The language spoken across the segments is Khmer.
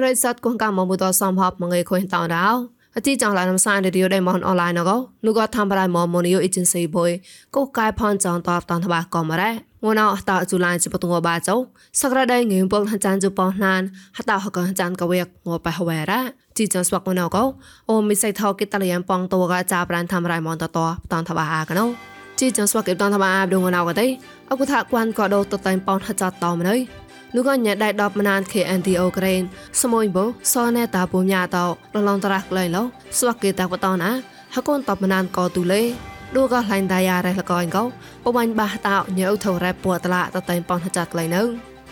ប្រិស័តគងកាមមុតសំហបមងេខុញតោដៅអតិចងឡានំសានឌីយោដៃមនអនឡាញណកនូក៏ធ្វើប្រៃមមនីយោអេเจนស៊ីបុយកូកាយផនចងតបតនតបាក៏មរ៉េងួនអត់តជូឡានជបតងបាចោសក្រដៃងៀងពលហចានជប៉ុណានហតហកហចានកវេកងបហវរ៉ាជីចស្វកណកអូមិសៃថោកិតលៀនបងតវកចាប្រានធ្វើប្រៃមនតតតនតបាអាកណោជីចស្វកិតតនតបាអាដងណកតៃអគុថាគួនក៏ដោតតៃប៉នហចាតតមណៃ នោះក៏ញ៉ែដៃដប់មណាន KNTO ក្រេនសមួយបោសណែតាពុញ៉ាតោលឡងតរះក្លែងលោស្វាក់គេតាបតណាហកូនតបមណានក៏ទូលេឌូក៏ឡៃដាយ៉ារ៉េលកអងកោបបាញ់បាសតោញើថោរ៉ែពួតឡាតតៃប៉នហចាត់ក្លែងនៅ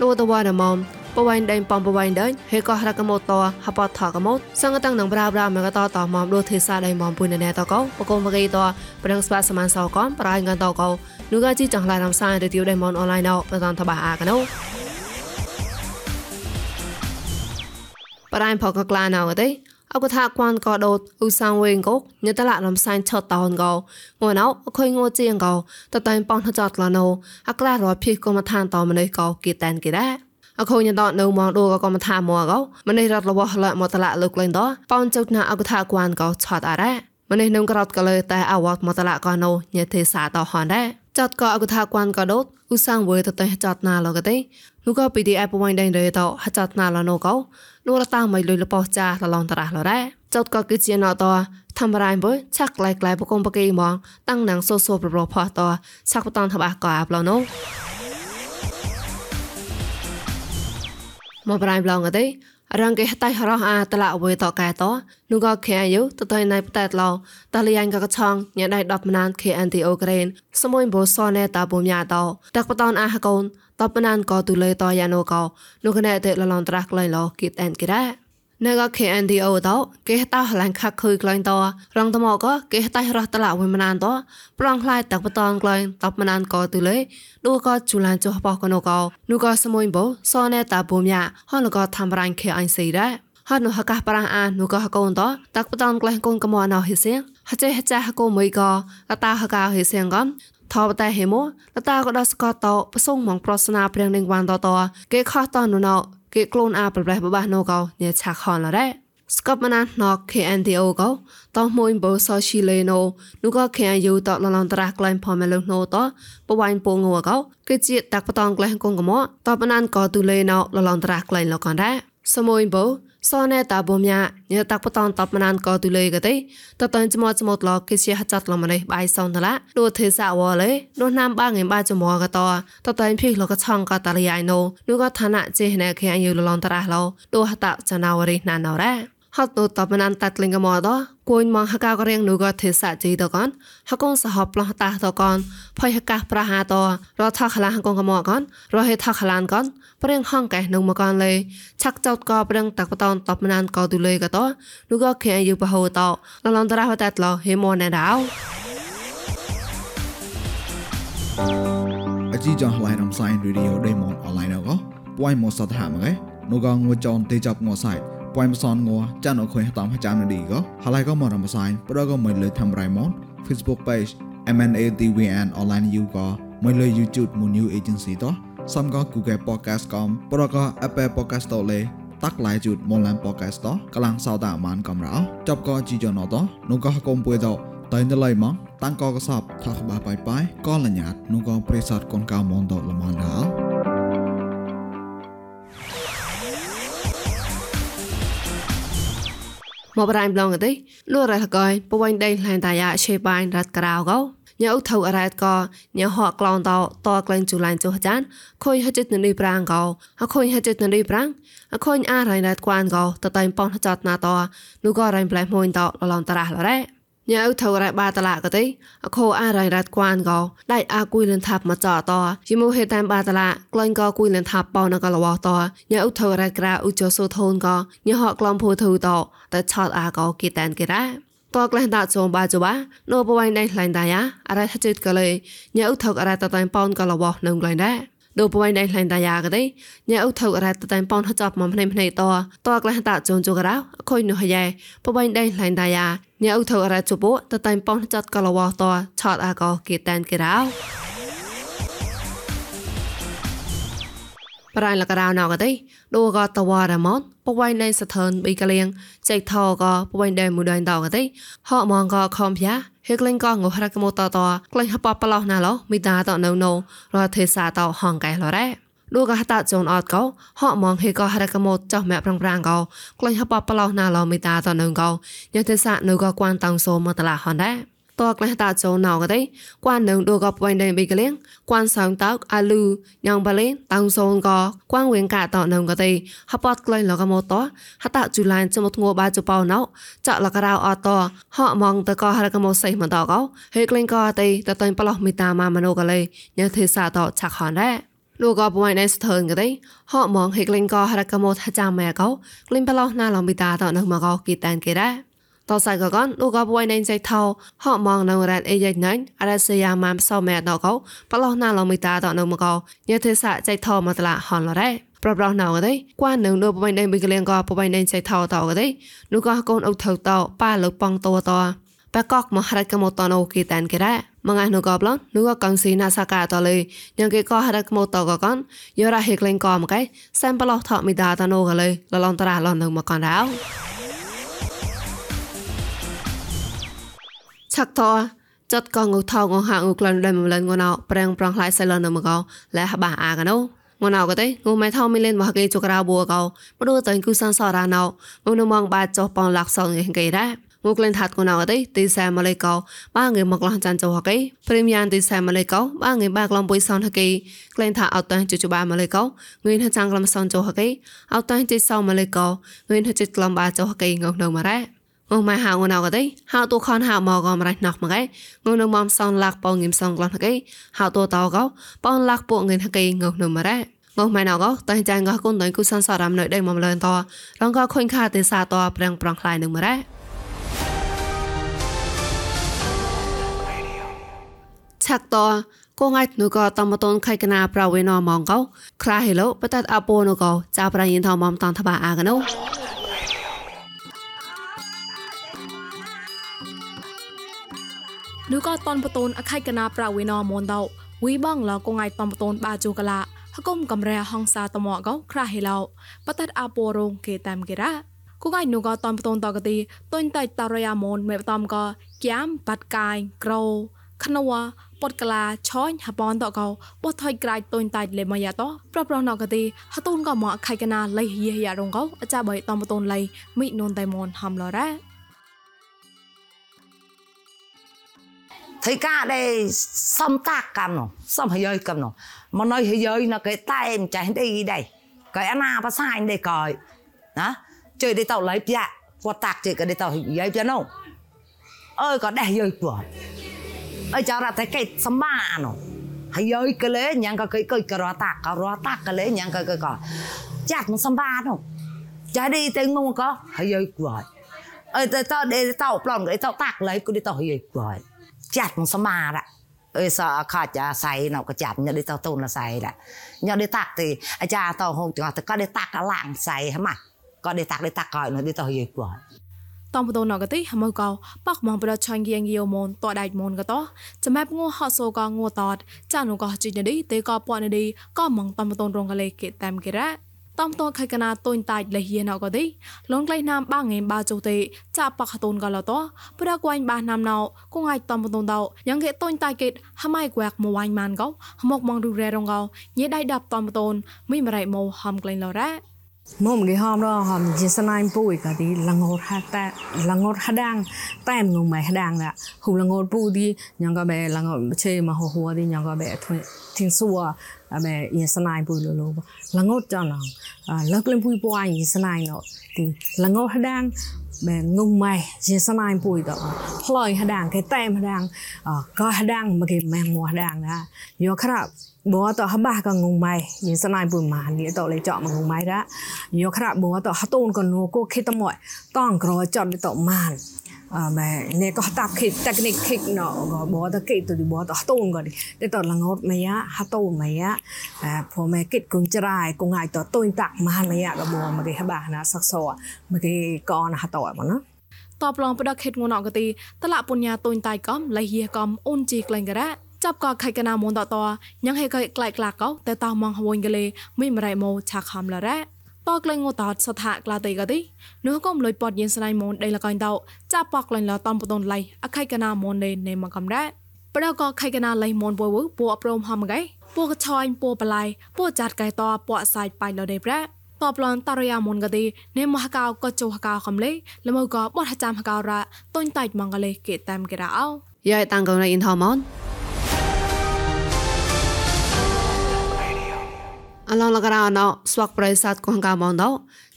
ឌូតវ៉ាដមមបវៃដេប៉ំបវៃដេហេក៏រកម៉ូតហបតថកម៉ូតសង្កតាំងនឹងប្រាប្រាមកតតមមឌូទេសាដៃមមពុញណែតកោបកុំបកេតប្រឹងស្វាសមានសោកំប្រៃងតកោនោះក៏ជីចង់ឡានំសាយទៅទីដៃមនអនឡាញណោបតនតបាអាកណោ ប្រៃផកក្លាណៅទេអកថាគួនក៏ដោតឧសាំងវេងកោញតឡាលំសាញ់ឆតតោនកោងួនអោអខុយងួជាងកោតតៃប៉ងថចតឡាណូអក្លារភីកុំឋានតមនេះកោគីតានគីដែរអខូនយន្តនៅមកដូក៏មកថាមកកោម្នេះរត់របស់លមកតឡាលោកលេងតប៉ោនចុកណាអកថាគួនកោឆតអរ៉ាម្នេះនឹងក្រត់ក៏លើតែអវត្តមកតឡាក៏នៅញេទេសាតហនដែរ ចតក៏អកថាគួនក៏ដូតឧសាំងវេតតែចតណាលោកទេនោះក៏ PDF បវៃដេញរេតហចតណាលណូកោនោះរតាមិនលុយលបោះចាលឡងតរះលរ៉ាចតក៏គឺជាណតធ្វើរ៉ៃបុឆាក់ក្លែក្លែបកុំបកេហ្មងតាំងណាងសូសូប្រប្រផោះតឆាក់បតនថាបះក៏អាប់ឡណូមកប្រៃប្លងកទេ រងគេតៃរោះអាតឡាអវេតកែតនោះក៏ខែយុតតៃណៃបតែតឡោតលីយ៉ាញ់ក៏ឆងញ៉ៃដៃ10ម៉ាន KNTO ក្រេនសមួយបូសណេតាបុំយ៉ាតតាក់បតនអាហកូនតបណានក៏ទូលេតយ៉ាណូក៏នោះគណែតេលឡងត្រាស់ក្លែងឡោគីតអែនគីរ៉ា ណែក៏ KNDO តគេតោឡាញ់ខាក់ខុយក្លែងតរងតមកក៏គេតៃរស់តឡាវិញមណានតប្រងខ្លាយតាក់បតនក្លែងតបមណានក៏ទូលេឌូក៏ជូឡានចុះបោះក៏នោះក៏នោះក៏សមួយបោសណែតាបុំយ៉ាហនក៏ធ្វើរ៉ាញ់ KIC ដែរហត់នោះហកះប្រាំងអានោះក៏ហកូនតតាក់បតនក្លែងកូនកមណោហិសៀងហចេហចាហកូមួយក៏លតាហកៅហិសៀងកំថបតែហេមលតាក៏ដសកតប្រសងមងប្រស្នាព្រៀងនឹងវ៉ានតតគេខោះតនុណោ គេក្លូនអាប្រប្រះបបះណូកោញ៉ាឆាខនឡរ៉េស្កបណាណក KNDO កោតោះមួយបោសស៊ីលេណូនោះក៏ KNU តលឡងត្រាស់ក្លែងផមលុណូតបវ៉ៃពងងកោគេជាតាក់បតងក្លែងកងកមតបណានក៏ទូលេណោលឡងត្រាស់ក្លែងលកនរ៉ាសមួយបោ សនែតាបំញាញតាក់បតនតបមណានក៏ទូលេកទេតតនចមចមតឡគេជាហចាត់លមនេះបាយសនតឡាដូទេសាវលេនោះណាំបាងងបាចមកតតតនភីលកឆងកតលៃណូនោះក៏ឋានៈចេណែខេអយុលឡនតរះឡោដូហតចណាវរិណានរ៉ាហត់នូតបណានតាត់លិងកមដ គួយមកហកករៀងនូក៏ទេសៈជីតកនហកងសហបឡោះតាតកនផៃហកះប្រហាតរថខលាហកងកមកនរហេថខលានកនព្រៀងហងកែនូមកនលេឆាក់ចោតក៏ព្រៀងតាក់បតនតបណានក៏ទូលេកតនូក៏ខេយុបហោតលឡនតរះតាត់ឡោហេមនណៅអជីចងឡៃរំសាយរីឌីអូដេម៉ុនអនឡាញអកពួយមកសតហាមកែនូក៏ងួចនទេចាប់ងួសា ពួយមសនងចានអខុយតាមចាំនឌីកហើយក៏មករំសាយប្រក៏មិនលើធ្វើរៃម៉ូត Facebook page MNATVN online you ក៏មិនលើ YouTube មួយ new agency តោះសំក៏ Google podcast កំប្រក៏ Apple podcast តលេតាក់ឡាយជូតមនឡាន podcast តោះកំឡាំងសោតអាម៉ានកំរោចប់ក៏ជីយ៉ណតោះនោះក៏កុំពួយតោតែនៅឡៃមកតាំងក៏កសបថាក្បាបាយបាយក៏លញ្ញាតនោះក៏ព្រេសតកូនកៅមនតល្មនដល់ មកបរៃប្លងទេលួររះកយពវៃដេឡែនតាយ៉ាឆេបាយរ៉ាត់ក្រៅកោញ៉ៅថៅអរ៉ែតក៏ញ៉ៅហកក្លងតតក្លែងជូឡានចុះចានខុយហចិត្តននីប្រាងកោអខុយហចិត្តននីប្រាំងអខុយអារ៉ៃរ៉ែតគួនកោតតៃប៉នចតណាតនោះក៏រ៉ៃប្លែមួយតលឡងតារះលរ៉េ ញ៉ៅថៅរ៉ៃបាតឡាកទេអខោអារ៉ៃរ៉ាត់គួនកោដៃអាគួយលនថាប់មកចតយមូហេតាមបាតឡាក្លែងកោគួយលនថាប់បោណកលវតញ៉ៅថៅរ៉ៃក្រាឧចសូធូនកោញ៉ហកក្លំភូធូតតែឆតអាកោគីតានគេរ៉ាតក្លែងតាចងបាចបាណូបវៃណៃក្លែងតាយ៉ាអរ៉ៃហចិត្តកលេញ៉ៅថៅអរ៉ៃតតៃប៉ោនកលវនឹងក្លែងដែរ ដូបវៃណៃក្លែងតាយ៉ាកទេញ៉ៅថៅអរ៉ៃតតៃប៉ោនហចាប់មកភ្នែភ្នែតតក្លែងតាចងជករោអខុយនោះយ៉ែបវៃណៃក្លែងតាយ៉ាញ៉ៅថៅអរ៉ៃជបុតតៃប៉ោនចាត់កលវតឆតអាកោគេតានគេរោ ប្រៃលករៅណៅកទេដូក៏តវ៉ារម៉តបវៃណៃសថនប៊ីកលៀងចៃថោក៏បវៃដេមួយដៃតកទេហកមងក៏ខំភៀហេក្លែងក៏ងហរកមតតក្លែងហបបឡោះណាឡោមីតាតនៅនៅរទេសាតហងកែឡរ៉េលោកក៏ហតាចូនអត់កោហកមងហេក៏ហរកមតចោះម៉ែប្រាំងប្រាំងកោក្លែងហបបឡោះណាឡោមីតាតនៅកោញទេសានៅក៏គួនតងសូមតឡាហនដែរ តក្លះតាចូលណៅកទេគួននឹងឌូកបវិញដែរបេកលៀងគួនសោងតោកអាលូញងបលេតោងសូនកគួនវៀងកាតនងកទេហបតក្លែងលកមតហតជូលានចមទងបាចបោណៅចកលករៅអតហកម៉ងតកហរកមសេះមតកោហេក្លែងកតេតតែងប្រឡោះមេតាម៉ាមណូកលេញើទេសាតឆាក់ហនដែរលោកក៏ពួយណៃស្ទើងក៏ទេហកមងហេក្លិនក៏ហរកមោថាចាំម៉ែកោក្លិនប្រឡោះណាឡំបិតាតនៅមកកោគីតានគេដែរ តសៃកកននោះក៏បួយណេងចៃថោហកម៉ងនៅរ៉ានអេយ៉ៃណៃអរសយាម៉ាំសោមែដកោប្លោះណាឡមីតាតនៅមកោញាទេសៈចៃថោមកតឡាហនឡរ៉េប្រប្រោះណៅទេគួននៅនោះបបៃណេងមីកលៀងក៏បបៃណេងចៃថោតទេនោះក៏កូនអ៊ុថៅតប៉ាលើប៉ងតតបកកមហរកមតនអូគីតានគេរ៉ាមងឯនោះក៏ប្លន់នោះក៏កងស៊ីណាសាកាតលេញងគេក៏ហរកមតក៏កនយោរ៉ាហេក្លេងក៏មកឯសែមប្លោះថោមីតាតណូក៏លេលលនតារឡននៅមកកនរោ ឆាក់តោចត់កងូថោងហាងូក្លានដែលមិនលែងងណៅប្រាំងប្រងខ្លាយសៃលនៅមកោលះបាអាកណូងណៅក៏ទេងូម៉ែថោមិនលែងមកគេជុករាបួកោមកដូតើគូសានសរណៅមកនៅមកបាចោះប៉ងលាក់សងគេដែរងូក្លែងថាត់កូនអត់ទេទីសែម៉ាឡេកោបាងេមកឡងចាន់ចោហកេព្រីមយ៉ាងទីសែម៉ាឡេកោបាងេបាក្លំបុយសនហកេក្លែងថាអត់តាំងជូជបាម៉ាឡេកោងឿនថាចាំងក្លំសនចោហកេអត់តាំងជីសោម៉ាឡេកោងឿនថាជីក្លំបាចោហកេងងនៅមករ៉ា អូម៉ែហៅងៅកដៃហៅតូខនហៅមកកំរៃណោះមកឯងងៅមមសនឡាក់ប៉ងងឹមសងក្លះកឯហៅតូតោកោប៉ងឡាក់ពួកងឹមហកឯងៅនៅមករ៉ាងោម៉ែណោកោតៃចាញ់កោគុនដៃគូសានសារ៉ាំនៅដៃមមលឿនតរងកោខុញខាទេសាតប្រាំងប្រងខ្លាយនឹងមករ៉ាឆាក់តកងឯនូកតមតនខៃកណាប្រវេណោមងកោខ្លាហេឡូបតតអពូនូកោចាប្រៃយិនថោមមតនថាបាអាកណូ ឬក៏តនបតូនអខៃកណាប្រវេណមនដោវីបងឡកងៃតំបតូនបាជូកឡាហកុំកំរែហងសាតមកោក្រាហេឡោបតតអាពរងគេតាមគេរ៉ាគូកៃនូកោតំបតូនតកទីតុញតៃតរយាមនមេបតំកោគៀមបាត់កាយក្រោខ្នួពតក្លាឆាញ់ហបនតកោបោះថុយក្រាយតុញតៃលេមយ៉ាតោប្រប្រណកទីហតូនកោមកអខៃកណាលៃយះយ៉ារងកោអចាបៃតំបតូនលៃមីនូនតៃមនហំឡរ៉ា thấy cả đây xong ta cầm nó xong hơi dơi cầm nó mà nói hơi dơi nó cái ta em chạy đi đây. Cái anh à bà sai để còi đó, chơi đi tàu lấy bia, qua tạc chơi cái đi tàu giấy bia nó. Ơi, có đây dơi của. Ơi cháu ra thấy cái sắm ba nó hơi dơi cái lấy nhang cái cái cái cái tạc, cái rõ tạc, cái lấy nhang cái cái cái. Chặt nó sắm ba nó chạy đi tới ngu có. Hơi dơi của ơi tao để tàu lòng để tàu tạc lấy cái đi tàu hơi dơi của ចាត់មកសមារអើសខាចាសៃនៅក៏ចាត់ញ៉ាំទៅតូនសៃដែរញ៉ាំទៅតាក់ទីអាចារ្យតហងទៅក៏ទៅតាក់ឡាងសៃហ្មងក៏ទៅតាក់ទៅតាក់ក៏នៅទៅយីគាត់តំបតនកតិហមកកោប៉កមងប្រឆាញ់គៀងយោមនតដៃមនកតចាំបែបងហសូកងតតចានុកជីនឌីទេកពណឌីក៏មងតំបតនរងកលេកេតាមគេរ៉ា តំតខៃកណាតុញតាច់លះយាណកទេលងក្លៃណាមបាងងេបាជូទេចាប៉កតូនកលតប្រកួយបាណាំណៅគងអាចតំបតនតោយ៉ាងគេតុញតាច់កេតហម៉ៃក្វាក់មួយម៉ានកោមកមងរូរ៉េរងកោញេដៃដាប់តំបតនមិនមរៃម៉ូហំក្លែងលរ៉ាមុំគេហមរហមជាស្នាយពុយក៏ទីលងរហាតាលងរហដាងតែងងមិនហដាងណាហ៊ូលងរពុទីញងក៏បែលងជេមហហួទីញងក៏បែ အမေရစနိုင်ပူလိုလိုလငုတ်ကြောင်းလောင်လောက်လင်ပူပွားရစနိုင်တော့ဒီလငုတ်ဟဒန်းม่งงไม่ยินสนายปุยต่อพลอยหดังแค่แต้มหดังก็หดังมาเก็บแมงมัวหดังนะยอครับบอกต่อฮับบ้าก็งงไม่ยินสนายปุยมาเนี่ยต่อเลยเจาะมางงไม่ละยอครับบอกต่อฮัตูนก็นัวก็คิดตะมอยต้องกรอจอดต่อมาน मैं ने कहता खिक तकनीक खिक न बहुत के तो बहुत हतों गो ते तो लंगोट मया हतो मया फो मैं कित कुन चराय कुन आय तो तोइन ताक महान मया गो बो मगे हबा ना सक्सो मगे कौन हतो बना តបឡងផ្ដកខេតងួនអកទីតលៈបុញ្ញាតូនតៃកំលៃហៀកំអូនជីក្លែងការ៉ាចាប់កខៃកណាមុនតតញ៉ងហេកក្លែកក្លាកោតេតោម៉ងហួយកលេមីមរៃម៉ូឆាខំឡរ៉ា តក្លែងងតតសថាក្លាតៃកទីនោះក៏លុយពតយិនស្នៃមុនដេលកៃតោចាប់ប៉ក្លែងលតំបតនឡៃអខៃកណាមុននេនេមកកំរ៉ាប្រក៏ខៃកណាឡៃមុនពួយពួអប្រមហមកៃពួកឆាញ់ពួបឡៃពួចាត់កៃតោពួសាយបៃលដេប្រ៉ាតបឡនតរយាមុនកទីនេមហកៅក៏ចុហកៅកំលេលមកក៏បត់ចាំហកៅរ៉ាតុញតៃមងកលេគេតាមគេរ៉ោយាយតាំងកងនៅអ៊ីនថមន អឡងលករអណោស្វាក់ប្រៃសាទកងកាមនដោ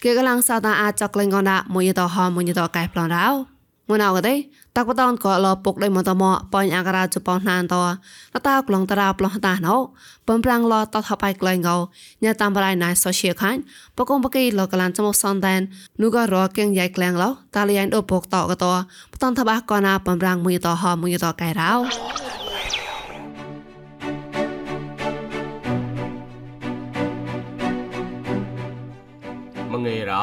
គេកលាំងសាតាអាចក្លែងកនដាមួយតហមួយតកែប្លនរោមួយណៅកទេតាក់បតនក៏លពុកដៃមតមបាញ់អាការៈចប៉ណានតតតាក្លងតារាប្លោះតាណោបំប្រាំងលតថបៃក្លែងកោញ៉ាតាមបរៃណៃសូសៀខាញ់បកុំបកីលកលានចមសនដែននូក៏រកៀងយ៉ៃក្លែងឡោតាលីយ៉ៃដូពុកតកតបតនថបាកណាបំប្រាំងមួយតហមួយតកែរោ nghề រោ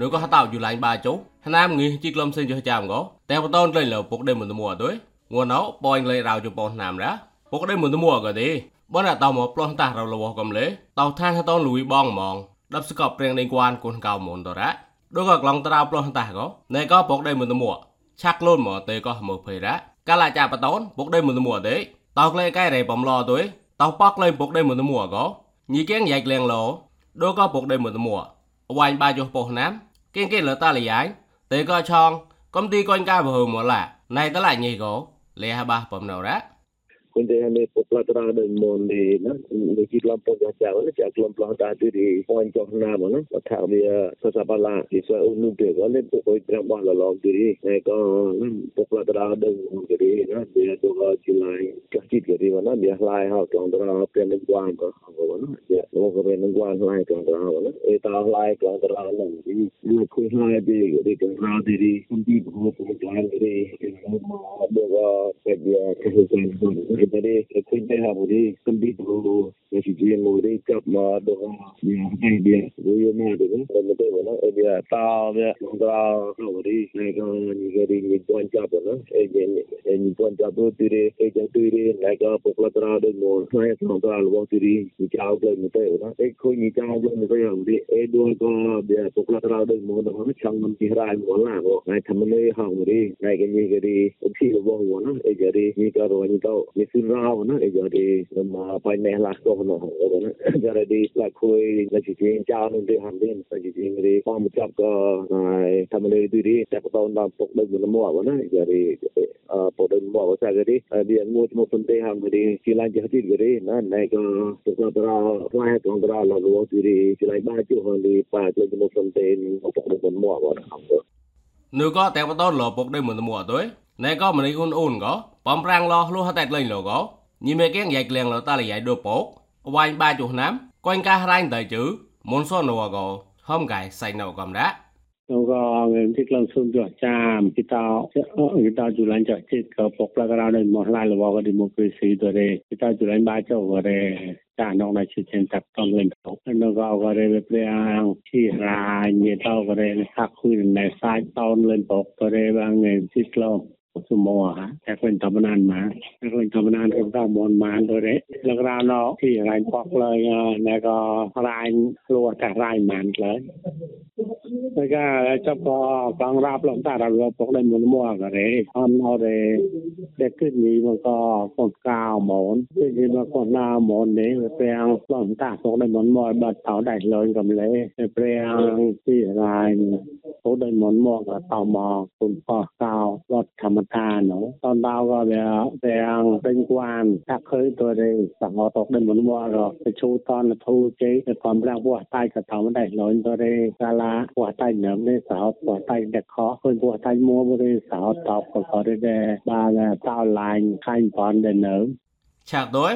នងក៏ហតោយូឡាញបាចុះណាមងីជីក្លំសេងចុះចាំក៏តែបតនក្លែងលើពុកដេមិនទមួអត់ទេងួនណោប៉យក្លែងរោជប៉ុនណាមរ៉ាពុកដេមិនទមួក៏ទេបងតោមកប្លោះតារលវកំលេតោឋានហតនលួយបងហ្មងដាប់ស្កប់ព្រៀងនៃគួនកូនកៅមុនតរ៉ាដូចក៏ក្លងតារប្លោះតាក៏ណែក៏ពុកដេមិនទមួឆាក់លូនមកទេក៏មើលភ័យរ៉ាកាលាចាបតនពុកដេមិនទមួទេតោក្លែងកែរ៉េបំឡោទៅតោប៉កក្លែងពុកដេមិនទមួក៏ញីគៀងយ៉ៃក្លែងឡោដូចក៏ពុកដេមិនទមួ oanh ba cho bộ nám kiên kiên lỡ ta lì ái tê co chong công ty con ca vừa hồn một là này ta lại nhì gỗ lê ha ba bầm nào đó kunde hame popla tra de monde na de ki lam po ja ja na ja lam plan ta tu di point jo na mo na ta tha bi sa sa bala di sa u nu pe ko le po ko tra ba la lo di ne ko popla tra de mo di na de to ga ji lai ka chi ke di na bi lai ha tong tra pe ne kwan ko ko na ya no ko pe ne kwan lai tong tra na e ta lai tong tra na di ni ku lai bi di ka ra di di kun di ko ko kwan di ni ma do ga pe ya ke ko ko dari kunde ha budi kundi bulu si ji mo ri kap ma do ya hai dia do yo ma do ko mo te na e dia ta ya da no ri ne ko ni ga ri ni pon cha bo na e je e ni pon cha bo ti ri e ja ti ri na ga po kla tra do mo na ya no da lo ti ri ni cha ko mo te na e ko ni cha bo ni ko ya budi e do ko dia po kla tra do mo na ma chang nam ti ra mo la ko na tham le ha mo ri na ga ni ga ri o ti lo bo mo na e ja ri ni ka ro ni to ni su ra na e ja ri ma pa ne la ko no ko na ja ri la khoi la chi chi cha no de han din sa chi chi ri pa mu chap ko ai tham le du ri ta ko na pok de mo mo wa na ja ri a po de mo wa sa ga ri bi an mo mo pun te han ri chi la ja ti ri na na ko to ko tra wa ha ko tra la lo ti ri chi la ba chu han ri pa le mo pun te pok de mo mo wa na នឺក៏តែបតនលពុកដេមិនមួអត់ទេណែក៏មនីអ៊ុនអ៊ុនក៏បំប្រាំងលោលុះតែក្លែងលក៏ញីមេកៀងយ៉ៃក្លែងលតាលយ៉ៃដូពុកវ៉ាញ់បាចុះណាំកូនកាសរ៉ៃតែជឺមុនសនវក៏ហំកៃសៃណៅកំដាក់ ఒక ఇంటిట్లో చూద్దాం కితా కితా జులైన్ చిక్ పొక్ల కరాడే మహిళలు ఒకటి ముప్పై సీదొరే కితా జులైన్ బాచ ఒకరే చానో నా చిచెన్ తక్కువ లేదో ఒక ఒకరే వెప్రే చీ రాయి మిగతా ఒకరే హక్కు సాయి టౌన్ లేని పొక్తరే బాగా ఇంటిట్లో សុំមកតែខ្លួនតំណានមកខ្លួនតំណានក៏តាមនមកដូចនេះលករណោទីរ៉ៃប៉កលើណែក៏រ៉ៃលួតែរ៉ៃមិនលើ นานมาแต่คนทำนานก็ตามอนมาโดยเด็แล้วก็เนาะที่รายปอกเลยแล้วก็รายรัวแต่รายมันเลยแล้วก็จะพอกองรับลงตาเราปอกได้มันมั่วกันเลยทำเอาเลยเด็กขึ้นนี้มันก็คนกาวหมอนขึ้นนี้มันคนหน้าหมอนนี้เปลียงลงตาปอกได้มันมั่วบัดเต่าได้เลยกับเลยเปลียงที่รายปอกได้มันมั่วกับเต่ามอคุณพ่อกาวรถธ ពោះតៃនឹមនេះសោតពោះតៃដកខឃើញពោះតៃមួបរិសោតតបក៏ក៏ដែរបានតោឡាញខាញ់បនដែរនឹមឆាក់ដូច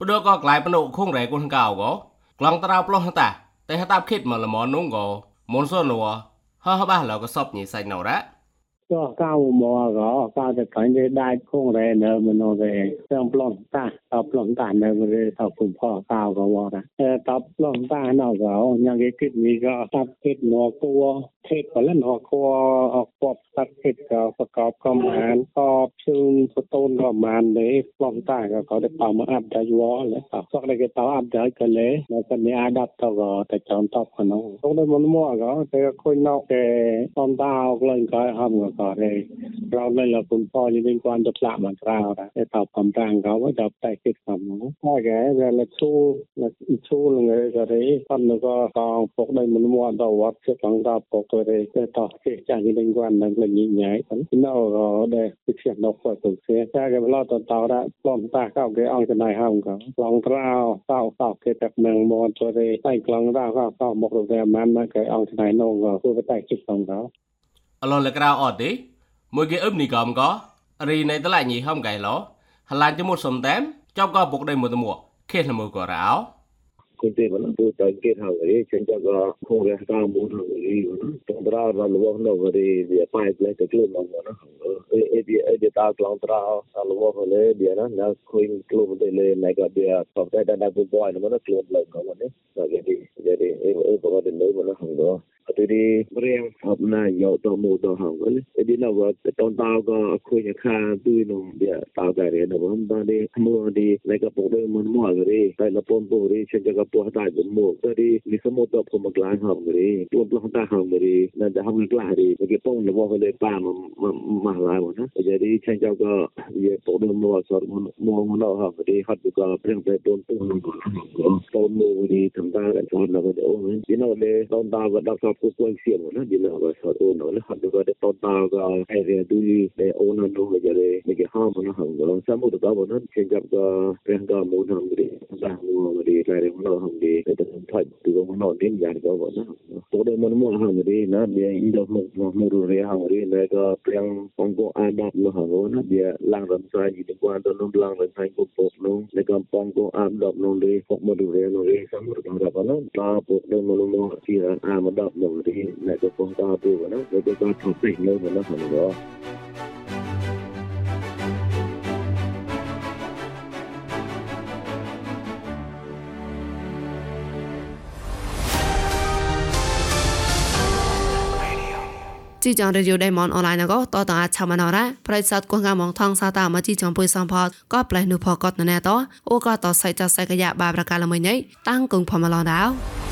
ព្រោះក៏ក្លាយមនុខងរែគុនកៅក៏ក្លងតាវប្លោះតាតែតាប់គិតមកល្មននោះក៏មុនសនវហះបាសលោកក៏សប់ញីសាច់ណរ៉ាចោះកៅមកក៏កៅតែខាញ់ដែរដាច់គងរែនៅមនុរែទាំងប្លោះតា ข้างปอนได้เหนือ ฉากด้วยปดก็กลายเป็นคงแรงคนเก่าก็กลองตราปล้องตาแต่ถ้าตาคิดมาละมอนนุ่งก็มนส่วนหัวฮ่าบ้าเราก็สอบหนีใส่หนาวละ cho cao mò gõ caoจะขันจะได้คงแรงเนอะมันโอเคเรื่องปล้นตาตอบปล้นตาเนอะมันเลยตอบคุณพ่อก้าวก็ว่านะเออตอบปล้นตาเนาะก็ยังคิดมีก็ตับคิดหมอกัว เทศก็เล่นออกครัวออกควบตัดเทศก็ประกอบก็มานก็ชื่นสตูนก็มานเลยปลอมตาก็เขาได้เป่ามาอับได้วอเลยครับสักได้ก็เป่าอับได้กันเลยแล้วก็มีอาดับต่อก็แต่จอนตอบขนมต้องได้มันมั่วก็แต่คุยนอกแต่ปลอมตาออกเลยก็ทำก็ก็เลยเราเลยเราคุณพ่อยังเป็นความตกละมันเราแต่ตอบความต่างเขาว่าจะแต่ ទៀតហ្នឹងតែគេវាលេខូលេខឈូលងើក៏ទេអត់នោះក៏កងពុកដៃមិនមកដល់វត្តចិត្តផងដល់ពុកទៅទេតែតោះគេចាស់និយាយគាត់នឹងលេងញ៉ៃហ្នឹងនៅក៏ដែរពីខ្ញុំនៅគាត់ទៅគេតែគេប្លោតតោរ៉ាប្លំតាកោគេអង្គចំណាយហោងក៏ឡងត្រោតោតោគេតែនឹងមកទៅទេតែក្លងរ៉ាក៏ក៏មករវាមិនមកគេអង្គចំណាយនោះក៏គឺតែជិះផងក៏អឡលក្រៅអត់ទេមួយគេអឹមនេះក៏មករីនៃតឡាញីហំកៃឡោហឡានជាមួយសុំតាម ចាប់ក៏បុកដែរមួយទៅមកខេលមើក៏រោគុទេបលទូតគេហៅរីចិនចកខងរះកាមូនរីតំប្រារលវណវរីវាប៉ៃផ្លែទៅខ្លួនមកណាអេអេឌីអេឌីតាក្លងត្រាលវហលេវាណាណាខុញខ្លួនទៅលេណៃក៏វាសតតែដល់ទៅបួយមកណាខ្លួនឡើងមកណាគេគេគេអេបកទៅលើមកណាហង ตรีเรียงอบนายกตมูตหังเลยดีนะว่าตอนตาวก็คุยกับข้าดูนมเดียตาวได้เรียนว่ามันได้มือดีในกระปุกได้มันมั่วเลยแต่ละปนปุรีฉันจะกระปุกตายจมูกก็ดีมีสมุดตัวผมกลางหังเลยตัวปลองตาหังเลยนั่นจะทำกล้าดีเมื่อกี้ป้องนะว่าเลยป้ามันมันมาหลายหมดนะจะดีฉันจะก็เยอะปุกได้มัวสอดมันมัวมันเราหังเลยฮัดดูก็เรื่องไปโดนตัวนึงก็โดนมือดีทำตากันชนแล้วก็เดี๋ยวดีนะเลยตอนตาวก็ดักผู้ป่วยเสียหมดนะดีแล้วก็สอดโอนแล้วหันก็ได้ตอนตาก็ไอเรียดูดีได้โอนนั่นดูก็จะได้ไม่เกี่ยวห้ามนะหันก็สามมุติก็วันนั้นเช่นกับก็เรื่องก็มูลทำดีสร้างมูลมาดีใครเรื่องเราทำดีแต่ถ้าทำถ่ายตัวมันนอนเล่นยานก็วันนั้นตัวเดิมมันมั่วหันดีนะเดี๋ยวอีดอกมุกมุกรู้เรื่องหันดีแล้วก็เรื่ององค์กรอาดับนะหันก็นะเดี๋ยวล่างรำไส้ยีดีกว่าตอนนู้นล่างรำไส้ก็ปกลงแล้วก็ปองก็อาดับลงเลยพกมาดูเรื่องเลยสามมุติก็ได้วันนั้นตาปกได้มันมั่วที่ร้านอามาดับ đồng ý lại có công ta tiêu của nó với công ta thẳng tỉnh lên của nó hẳn đó chi chọn radio diamond online ណកតតអាចឆមណរ៉ាប្រិស័តកងងងថងសាតាមជីចំពុយសំផតក៏ផ្លេះនុផកតណែតអូក៏តសៃចសៃកយ៉ាបាប្រកាលមួយញ៉ៃតាំងគងផមឡដៅ